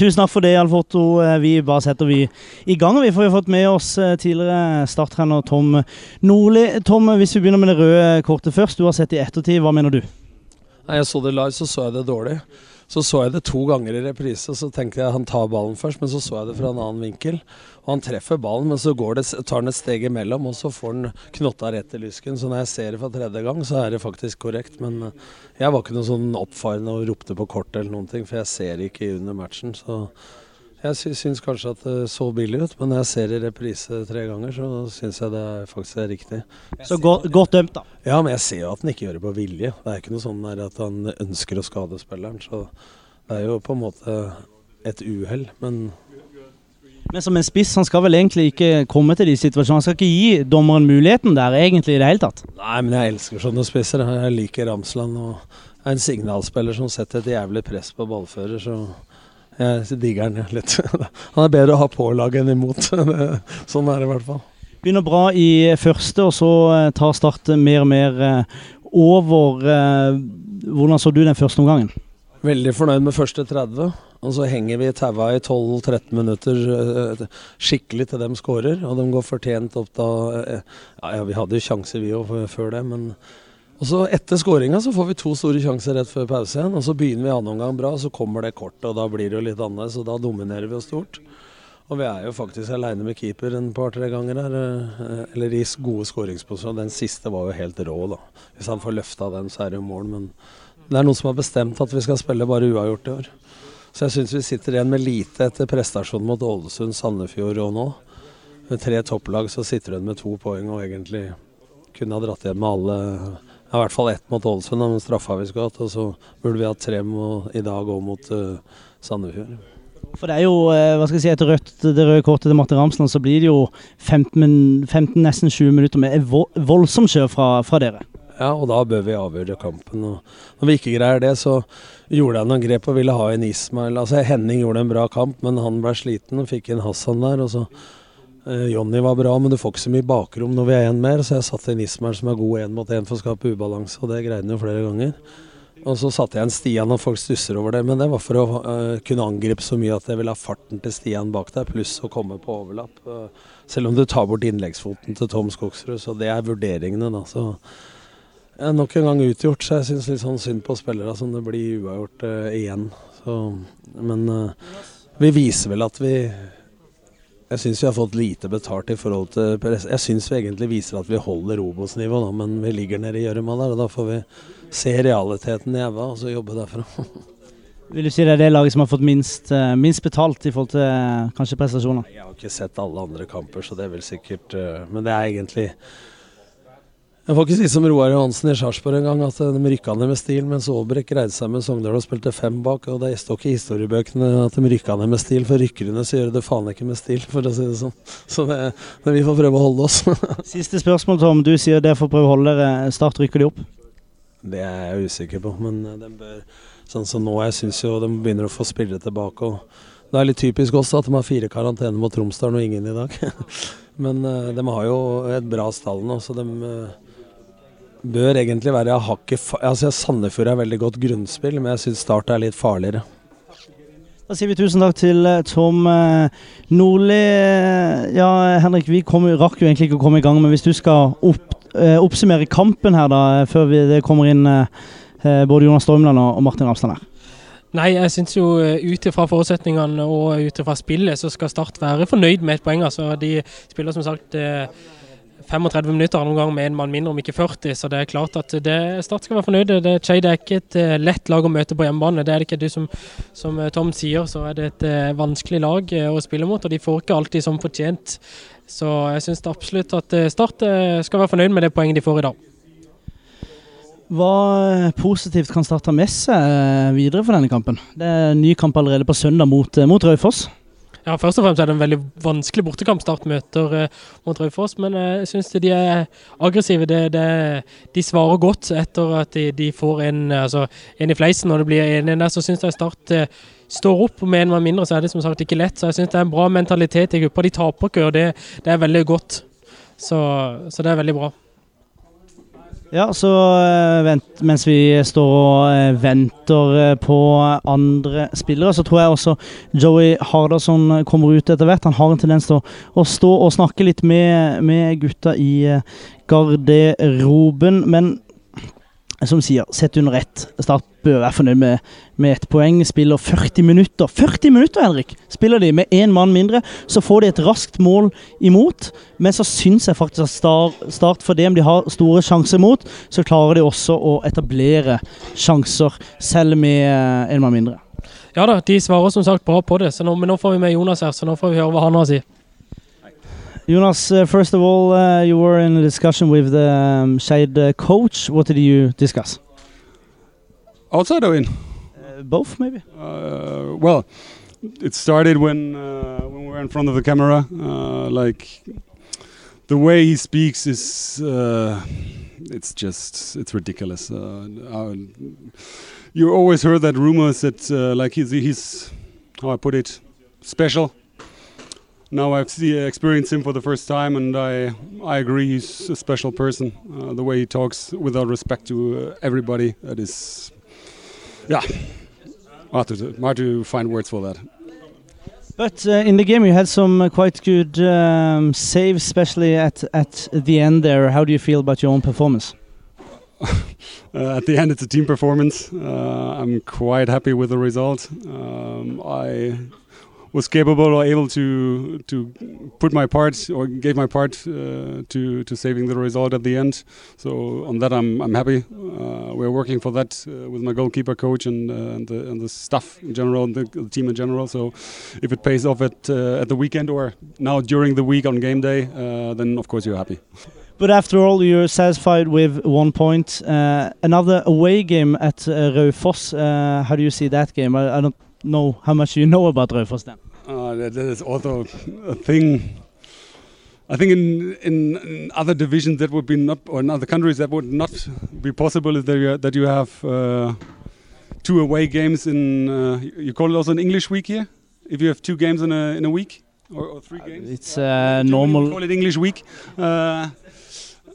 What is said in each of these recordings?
tusen takk for det, Alf Otto. Vi bare setter vi i gang. Vi får jo fått med oss tidligere starttrener Tom Nordli. Tom, hvis vi begynner med det røde kortet først. Du har sett i ettertid. Hva mener du? Jeg så det live, så så jeg det dårlig. Så så jeg det to ganger i reprise, så tenkte jeg han tar ballen først, men så så jeg det fra en annen vinkel. Og han treffer ballen, men så det, tar han et steg imellom, og så får han knotta rett i lysken. Så når jeg ser det for tredje gang, så er det faktisk korrekt. Men eh, jeg var ikke noe sånn oppfarende og ropte på kort eller noen ting, for jeg ser ikke under matchen. Så jeg syns kanskje at det så billig ut, men når jeg ser i reprise tre ganger, så syns jeg det faktisk er riktig. Så godt, godt dømt, da? Ja, men jeg ser jo at han ikke gjør det på vilje. Det er ikke noe sånn at han ønsker å skade spilleren. Så det er jo på en måte et uhell, men men som en spiss, han skal vel egentlig ikke komme til de situasjonene. Han skal ikke gi dommeren muligheten der egentlig i det hele tatt? Nei, men jeg elsker sånne spisser. Jeg liker Ramsland og er en signalspiller som setter et jævlig press på ballfører. så jeg digger han litt. Han er bedre å ha på laget enn imot. sånn er det i hvert fall. Begynner bra i første, og så eh, tar Start mer og mer eh, over. Eh, hvordan så du den første omgangen? Veldig fornøyd med første 30. Og så henger vi taua i 12-13 minutter skikkelig til de skårer. Og de går fortjent opp da Ja, ja vi hadde jo sjanser vi òg før det, men og så Etter skåringa får vi to store sjanser rett før pause igjen. og Så begynner vi annen omgang bra, og så kommer det kortet, og da blir det jo litt annerledes. Og da dominerer vi jo stort. Og vi er jo faktisk aleine med keeper en par-tre ganger her. Eh, eller i gode skåringsposisjoner. Den siste var jo helt rå, da. Hvis han får løfta den, så er det jo mål. Men det er noen som har bestemt at vi skal spille bare uavgjort i år. Så jeg syns vi sitter igjen med lite etter prestasjonen mot Ålesund, Sandefjord og nå. Med tre topplag så sitter hun med to poeng og egentlig kunne ha dratt hjem med alle ja, I hvert fall ett mot Ålesund, men straffa vi skulle hatt. Og så burde vi hatt tre i dag òg mot uh, Sandefjord. For det er jo, uh, hva skal jeg si, etter rødt, det røde kortet til Martin Ramsland, så blir det jo 15, 15 nesten 20 minutter med voldsom kjør fra, fra, dere. Ja, og da bør vi avgjøre kampen. Og når vi ikke greier det, så gjorde jeg noen grep og ville ha en Ismail. Altså Henning gjorde en bra kamp, men han ble sliten og fikk inn Hassan der. og så Eh, Jonny var bra, men du får ikke så mye bakrom når vi er én mer, så jeg satte en Ismael som er god én mot én for å skape ubalanse, og det greide han jo flere ganger. Og så satte jeg en Stian, og folk stusser over det, men det var for å uh, kunne angripe så mye at jeg ville ha farten til Stian bak deg, pluss å komme på overlapp. Uh, selv om du tar bort innleggsfoten til Tom Skogsrud, så det er vurderingene, da. Så jeg er nok en gang utgjort, så jeg syns litt sånn synd på spillere som det blir uavgjort uh, igjen. Så, men vi viser vel at vi jeg syns vi har fått lite betalt i forhold til. Jeg syns vi egentlig viser at vi holder Obos-nivå, men vi ligger nede i gjørma der. og Da får vi se realiteten i øynene og så jobbe derfra. Vil du si det er det laget som har fått minst, uh, minst betalt i forhold til uh, kanskje prestasjoner? Jeg har ikke sett alle andre kamper, så det er vel sikkert uh, Men det er egentlig jeg får ikke si som Roar Johansen i Sarpsborg en gang, at de rykka ned med stil, mens Aabrek greide seg med Sogndal og spilte fem bak. og Det står ikke i historiebøkene at de rykka ned med stil, for rykkerne så gjør det faen ikke med stil, for å si det sånn. Så det, men vi får prøve å holde oss. Siste spørsmål, Tom. Du sier det får prøve å holde dere. Start rykker de opp? Det er jeg usikker på, men eh, de bør, sånn som nå, jeg syns jo de begynner å få spillere tilbake. og det er litt typisk også at de har fire karantene mot Tromsdalen og ingen i dag. Men uh, de har jo et bra stall nå, så de uh, bør egentlig være hakket altså Sandefjord er veldig godt grunnspill, men jeg syns Start er litt farligere. Da sier vi tusen takk til eh, Tom eh, Nordli. Ja, Henrik, vi kom, rakk jo egentlig ikke å komme i gang, men hvis du skal opp, eh, oppsummere kampen her, da, før vi, det kommer inn både Jonas Stormland og Martin Ramsland her. Nei, jeg syns jo ut ifra forutsetningene og ut ifra spillet, så skal Start være fornøyd med et poeng. Altså, de spiller som sagt 35 minutter noen gang med en mann mindre, om ikke 40. Så det er klart at det, Start skal være fornøyd. Det, Skeid er ikke et uh, lett lag å møte på hjemmebane. Det er det ikke du som, som eh, Tom sier, så er det et uh, vanskelig lag å spille mot. Og de får ikke alltid som fortjent. Så jeg syns absolutt at Start skal være fornøyd med det poenget de får i dag. Hva positivt kan Start ta med seg videre for denne kampen? Det er en ny kamp allerede på søndag mot, mot Raufoss. Ja, Først og fremst er det en veldig vanskelig bortekamp møter uh, mot Raufoss, men uh, jeg syns de er aggressive. Det, det, de svarer godt etter at de, de får en, altså, en, i fleisen. Når det blir en der, så syns jeg Start uh, står opp. Med en mann mindre så er det som sagt ikke lett. Så jeg syns det er en bra mentalitet i gruppa. De taper ikke, og det, det er veldig godt. Så, så det er veldig bra. Ja, så uh, vent, mens vi står og uh, venter uh, på andre spillere, så tror jeg også Joey Hardasson kommer ut etter hvert. Han har en tendens til å stå og snakke litt med, med gutta i garderoben. Men som sier, sett under ett. Start bør være fornøyd med, med ett poeng. Spiller 40 minutter. 40 minutter, Henrik! Spiller de med én mann mindre, så får de et raskt mål imot. Men så syns jeg faktisk at Start, start for det om de har store sjanser imot, så klarer de også å etablere sjanser, selv med én mann mindre. Ja da, de svarer som sagt bra på det, nå, men nå får vi med Jonas her, så nå får vi høre hva han har å si. Jonas, uh, first of all, uh, you were in a discussion with the um, Shade uh, coach. What did you discuss? Outside or in? Uh, both, maybe. Uh, well, it started when uh, when we were in front of the camera. like the way he speaks is it's just it's ridiculous. you always heard that rumors that like he's he's how I put it special now I've see, experienced him for the first time, and I I agree he's a special person. Uh, the way he talks without respect to uh, everybody, that is, yeah, hard to, hard to find words for that. But uh, in the game, you had some uh, quite good um, saves, especially at at the end there. How do you feel about your own performance? Uh, at the end, it's a team performance. Uh, I'm quite happy with the result. Um, I was capable or able to to put my part or gave my part uh, to to saving the result at the end. So on that, I'm I'm happy. Uh, we're working for that uh, with my goalkeeper coach and, uh, and the and the staff in general and the, the, team in general. So if it pays off at uh, at the weekend or now during the week on game day, uh, then of course you're happy. But after all, you're satisfied with one point. another away game at uh, how do you see that game? I, I don't know how much you know about Raufoss then. Uh, that, that is also a thing. I think in, in, in other divisions that would be not, or in other countries that would not be possible. Is that you, that you have uh, two away games in uh, you call it also an English week here. If you have two games in a in a week or, or three games, it's uh, normal. Call it English week. Uh,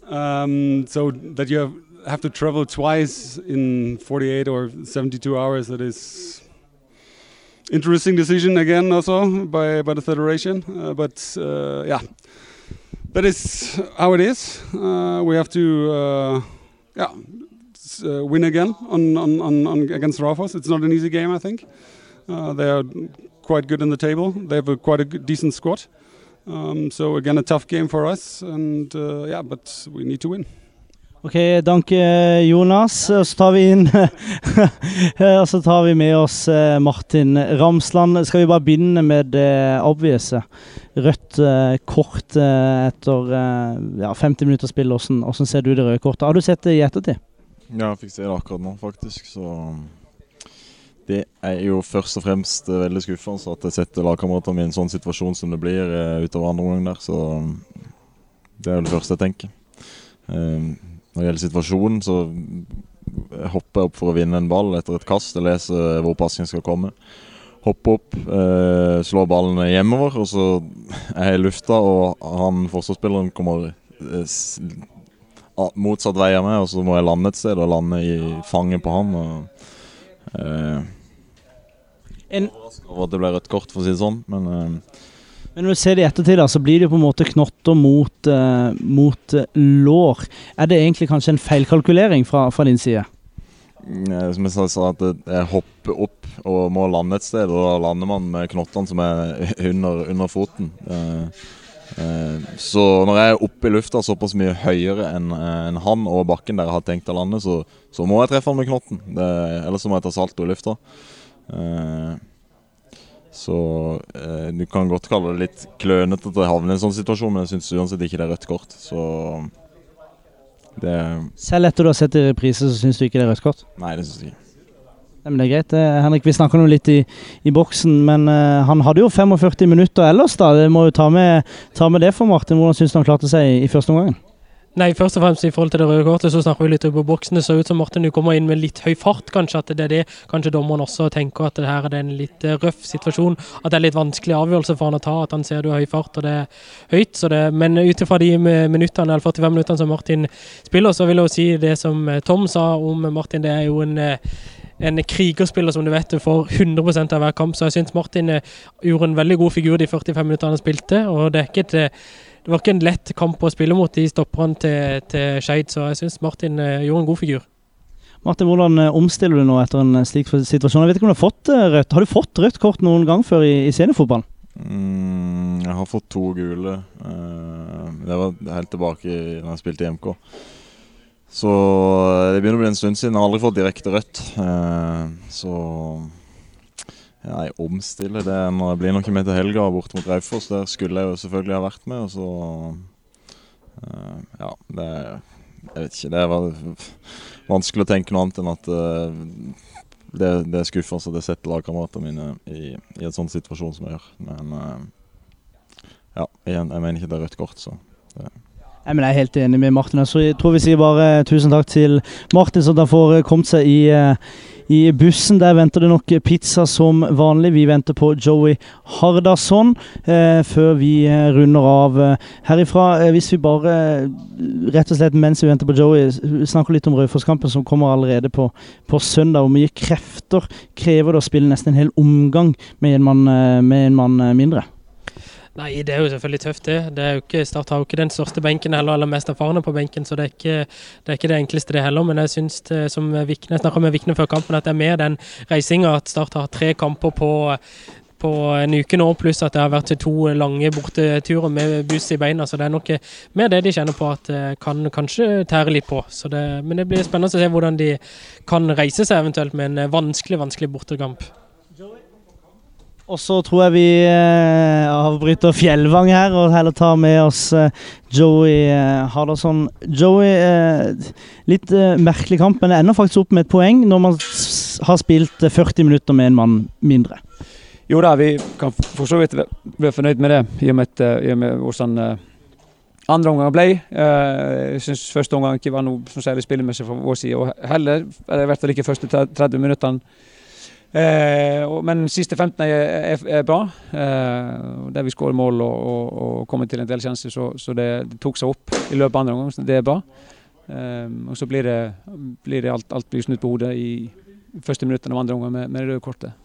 um, so that you have, have to travel twice in 48 or 72 hours. That is interesting decision again also by by the federation. Uh, but uh, yeah, that is how it is. Uh, we have to uh, yeah uh, win again on, on, on, on, against Raufoss. It's not an easy game, I think. Uh, they are quite good in the table. They have a quite a good, decent squad. Um, so again, a tough game for us, and yeah, but we need to win. Ok, danke Jonas. Og så tar vi inn Og så tar vi med oss eh, Martin Ramsland. Skal vi bare begynne med det obvious? Rødt eh, kort eh, etter ja, 50 minutter spill. Hvordan, hvordan ser du det røde kortet? Har du sett det i ettertid? Ja, jeg fikk se det akkurat nå, faktisk. Så det er jo først og fremst veldig skuffende at jeg setter lagkameratene mine i en sånn situasjon som det blir utover andre omgang der. Så det er jo det første jeg tenker. Um, når det gjelder situasjonen, så hopper jeg opp for å vinne en ball etter et kast. Jeg leser hvor passingen skal komme. Hopper opp, eh, slår ballen hjemover, og så er jeg i lufta, og han forsvarsspilleren kommer eh, motsatt vei av meg, og så må jeg lande et sted og lande i fanget på han. Og, eh, en... Over at det ble rødt kort, for å si det sånn, men eh, men når du ser det i ettertid, da, så blir det på en måte knotter mot, uh, mot uh, lår. Er det egentlig kanskje en feilkalkulering fra, fra din side? Mm, som jeg sa, at jeg hopper opp og må lande et sted, og da lander man med knottene som er under, under foten. Uh, så når jeg er oppe i lufta såpass mye høyere enn en han og bakken der jeg har tenkt å lande, så, så må jeg treffe han med knotten. Ellers må jeg ta salto i lufta. Uh, så eh, du kan godt kalle det litt klønete at det havner i en sånn situasjon, men jeg syns uansett ikke det er rødt kort. Så det Selv etter du har sett i reprise, så syns du ikke det er rødt kort? Nei, det syns jeg ikke. Nei, men det er greit. Eh, Henrik, vi snakker nå litt i, i boksen, men uh, han hadde jo 45 minutter ellers, da. Det må jo ta med, ta med det for Martin. Hvordan syns du han klarte seg i, i første omgang? Nei, først og fremst i forhold til det røde kortet, så snakker vi litt om boksen. Det ser ut som Martin du kommer inn med litt høy fart, kanskje. At det er det kanskje dommeren også tenker, at det her er en litt eh, røff situasjon. At det er litt vanskelig avgjørelse for han å ta, at han ser du har høy fart og det er høyt. Det, men ut ifra de minuttene, eller 45 minuttene som Martin spiller, så vil jeg jo si det som eh, Tom sa om Martin. Det er jo en en krigerspiller som du vet får 100% av hver kamp. Så jeg syns Martin gjorde en veldig god figur de 45 minuttene han spilte. og det er ikke et det var ikke en lett kamp å spille mot de stopperne til, til Skeid, så jeg syns Martin eh, gjorde en god figur. Martin, hvordan eh, omstiller du nå etter en eh, slik situasjon? Jeg vet ikke om du Har fått rødt Har du fått rødt kort noen gang før i, i seniorfotballen? Mm, jeg har fått to gule. det var helt tilbake da jeg spilte i MK. Så det begynner å bli en stund siden. Jeg har aldri fått direkte rødt. så Nei, omstille det når det blir noe med til helga bort mot Raufoss. Der skulle jeg jo selvfølgelig ha vært med. Og så uh, Ja, det Jeg vet ikke. Det var vanskelig å tenke noe annet enn at uh, det, det er skuffende at jeg setter lagkameratene mine i, i en sånn situasjon som jeg gjør. Men uh, ja, igjen, jeg mener ikke det er rødt kort, så det Nei, men Jeg er helt enig med Martin. Så jeg tror vi sier bare tusen takk til Martin, som da får kommet seg i i bussen der venter det nok pizza som vanlig. Vi venter på Joey Hardasson eh, før vi eh, runder av eh, herifra. Eh, hvis vi bare, rett og slett mens vi venter på Joey, snakker litt om Raufoss-kampen som kommer allerede på, på, søndag. Hvor mye krefter krever det å spille nesten en hel omgang med en mann, med en mann mindre? Nei, det er jo selvfølgelig tøft, det. det er jo ikke, Start har jo ikke den største benken heller, eller mest erfarne på benken, så det er ikke det, er ikke det enkleste, det heller. Men jeg syns, som Vikne, jeg snakka med Vikne før kampen, at det er mer den reisinga at Start har tre kamper på på en uke nå, pluss at det har vært to lange borteturer med buss i beina. Så det er nok mer det de kjenner på at det kan kanskje tære litt på. Det, men det blir spennende å se hvordan de kan reise seg eventuelt med en vanskelig, vanskelig bortekamp. Og så tror jeg vi eh, avbryter Fjellvang her og heller tar med oss eh, Joey eh, Hardarson. Joey, litt merkelig kamp, men ender faktisk opp med et poeng når man har spilt 40 eh, minutter med en mann mindre. Jo da, vi kan for så vidt være fornøyd med det, i og med, i og med hvordan andre omgang ble. Jeg syns første omgang ikke var noe som særlig spillemessig fra vår side. Og heller, Det har vært ikke første 30 minuttene Eh, men siste 15 er, er, bra. Eh, der vi skårer mål og, og, og, kommer til en del sjanser, så, så det, det, tok seg opp i løpet av andre omgang. Så det er bra. Eh, og så blir det, blir det alt, alt, blir snudd på hodet i første minuttene av andre omgang med, med det røde kortet.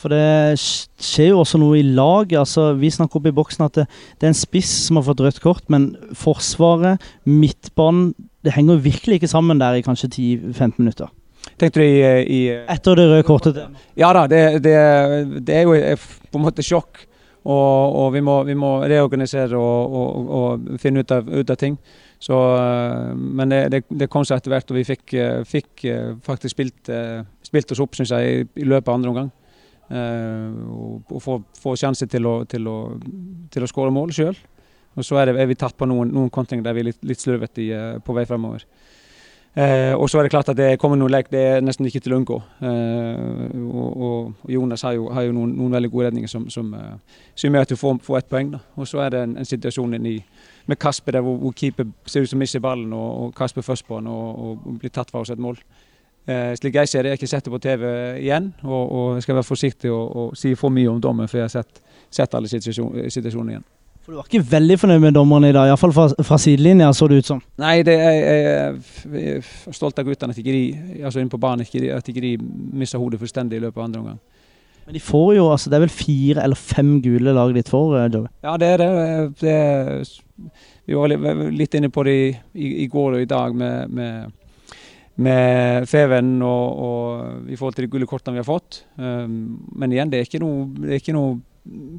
For det skjer jo også noe i laget. Altså, vi snakker opp i boksen at det, det, er en spiss som har fått rødt kort, men Forsvaret, midtbanen, det henger virkelig ikke sammen der i kanskje 10-15 minutter. Tenkte du i, i Etter det røde kortet? Ja da, det, det, det er jo på en måte sjokk. Og, og vi, må, vi, må, reorganisere og, og, og finne ut av, ut av, ting. Så, eh, men det, det, kom seg etter hvert, og vi fikk, eh, fikk eh, faktisk spilt, spilt, oss opp synes jeg, i, løpet av andre omgang. og, få, få sjanse til å, til å, til å skåre mål sjøl. Og så er, er, vi tatt på noen, noen kontringer der vi er litt, litt slurvete på vei fremover. Eh, og så er det klart at det kommer noen lek, det er nesten ikke til å unngå. Eh, og, og, Jonas har jo, har jo noen, noen, veldig gode redninger som, som, uh, som gjør at du får, får ett poeng. Da. Og så er det en, en situasjon i, med Kasper der hvor, hvor, keeper ser ut som mister ballen, og, og Kasper først på han og, og, blir tatt for oss et mål. Eh, slik jeg ser det, jeg har ikke sett det på TV igjen, og, og jeg skal være forsiktig og si for mye om dommen for jeg har sett, sett alle situasjonene igjen. For Du var ikke veldig fornøyd med dommerne i dag, iallfall fra, fra sidelinja, så det ut som? Nei, det er, jeg er stolt av guttene, at ikke de, altså inne på banen, at ikke de mister hodet fullstendig i løpet av andre omgang. Men de får jo, altså det er vel fire eller fem gule lag ditt for, eh, Joey? Ja, det er det. det er, vi var litt inne på det i, i, i går og i dag med, med, med Feven og, og, i forhold til de gule kortene vi har fått. Um, men igjen, det er ikke noe, det er ikke noe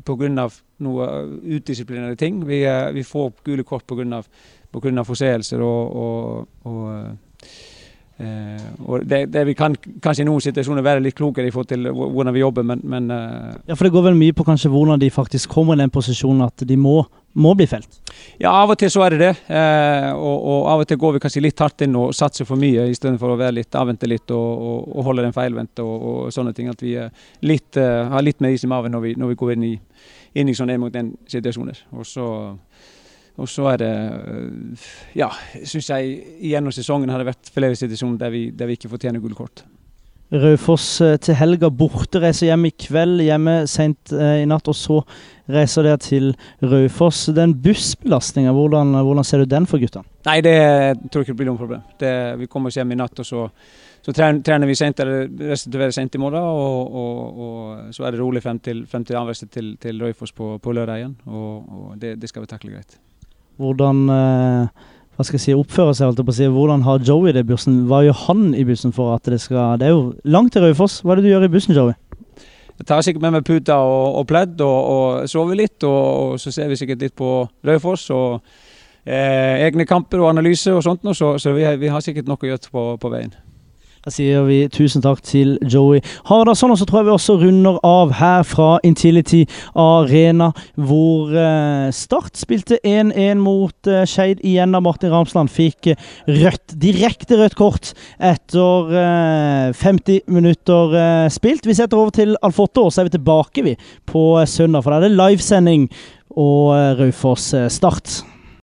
pga. noen udisiplinerte ting. Vi, vi, får gule kort pga. forseelser og, og, og Eh, og det, det, Vi kan kanskje i noen situasjoner være litt klokere i forhold til hvordan vi jobber, men, men uh, Ja, For det går vel mye på kanskje hvordan de faktisk kommer i den posisjonen at de må, må bli felt? Ja, av og til så er det det. Uh, og, og, av og til går vi kanskje litt hardt inn og satser for mye, istedenfor å være litt, avvente litt og, og, og holde den feilvendte og, og, sånne ting. At vi litt, uh, har litt mer is i maven når vi, når vi går inn i, inn i sånne en mot en-situasjoner. Og så Og så er det Ja, syns jeg gjennom sesongen har det vært flere situasjoner der vi, der vi ikke fortjener gullkort. Raufoss til helga borte, reiser hjem i kveld, hjemme seint eh, i natt. Og så reiser dere til Raufoss. Den bussbelastninga, hvordan, hvordan, ser du den for gutta? Nei, det tror jeg ikke blir noe problem. Det, vi kommer oss hjem i natt, og så, så trener, vi sent, eller restituerer sent i morgen. Og, og, og, så er det rolig frem til, frem til anreise til, til Raufoss på, på lørdag igjen. Og, og det, det, skal vi takle greit. Hvordan eh, hva skal jeg si, oppfører seg? Holdt på å si. Hvordan har Joey det i bussen? Hva gjør han i bussen for at det skal Det er jo langt til Raufoss. Hva er det du gjør i bussen, Joey? Jeg tar sikkert med meg puta og, og pledd og, og sover litt. Og, og, så ser vi sikkert litt på Raufoss og eh, egne kamper og analyse og sånt. og så, så vi, vi, har sikkert nok å gjøre på, på veien. Da sier vi tusen takk til Joey Hardasson. Og så tror jeg vi også runder av her fra Intility Arena, hvor eh, Start spilte 1-1 mot eh, Skeid igjen da Martin Ramsland fikk eh, rødt, direkte rødt kort etter eh, 50 minutter spilt. Vi setter over til Alfotto, og så er vi tilbake vi på søndag, for da er det livesending og Raufoss Start.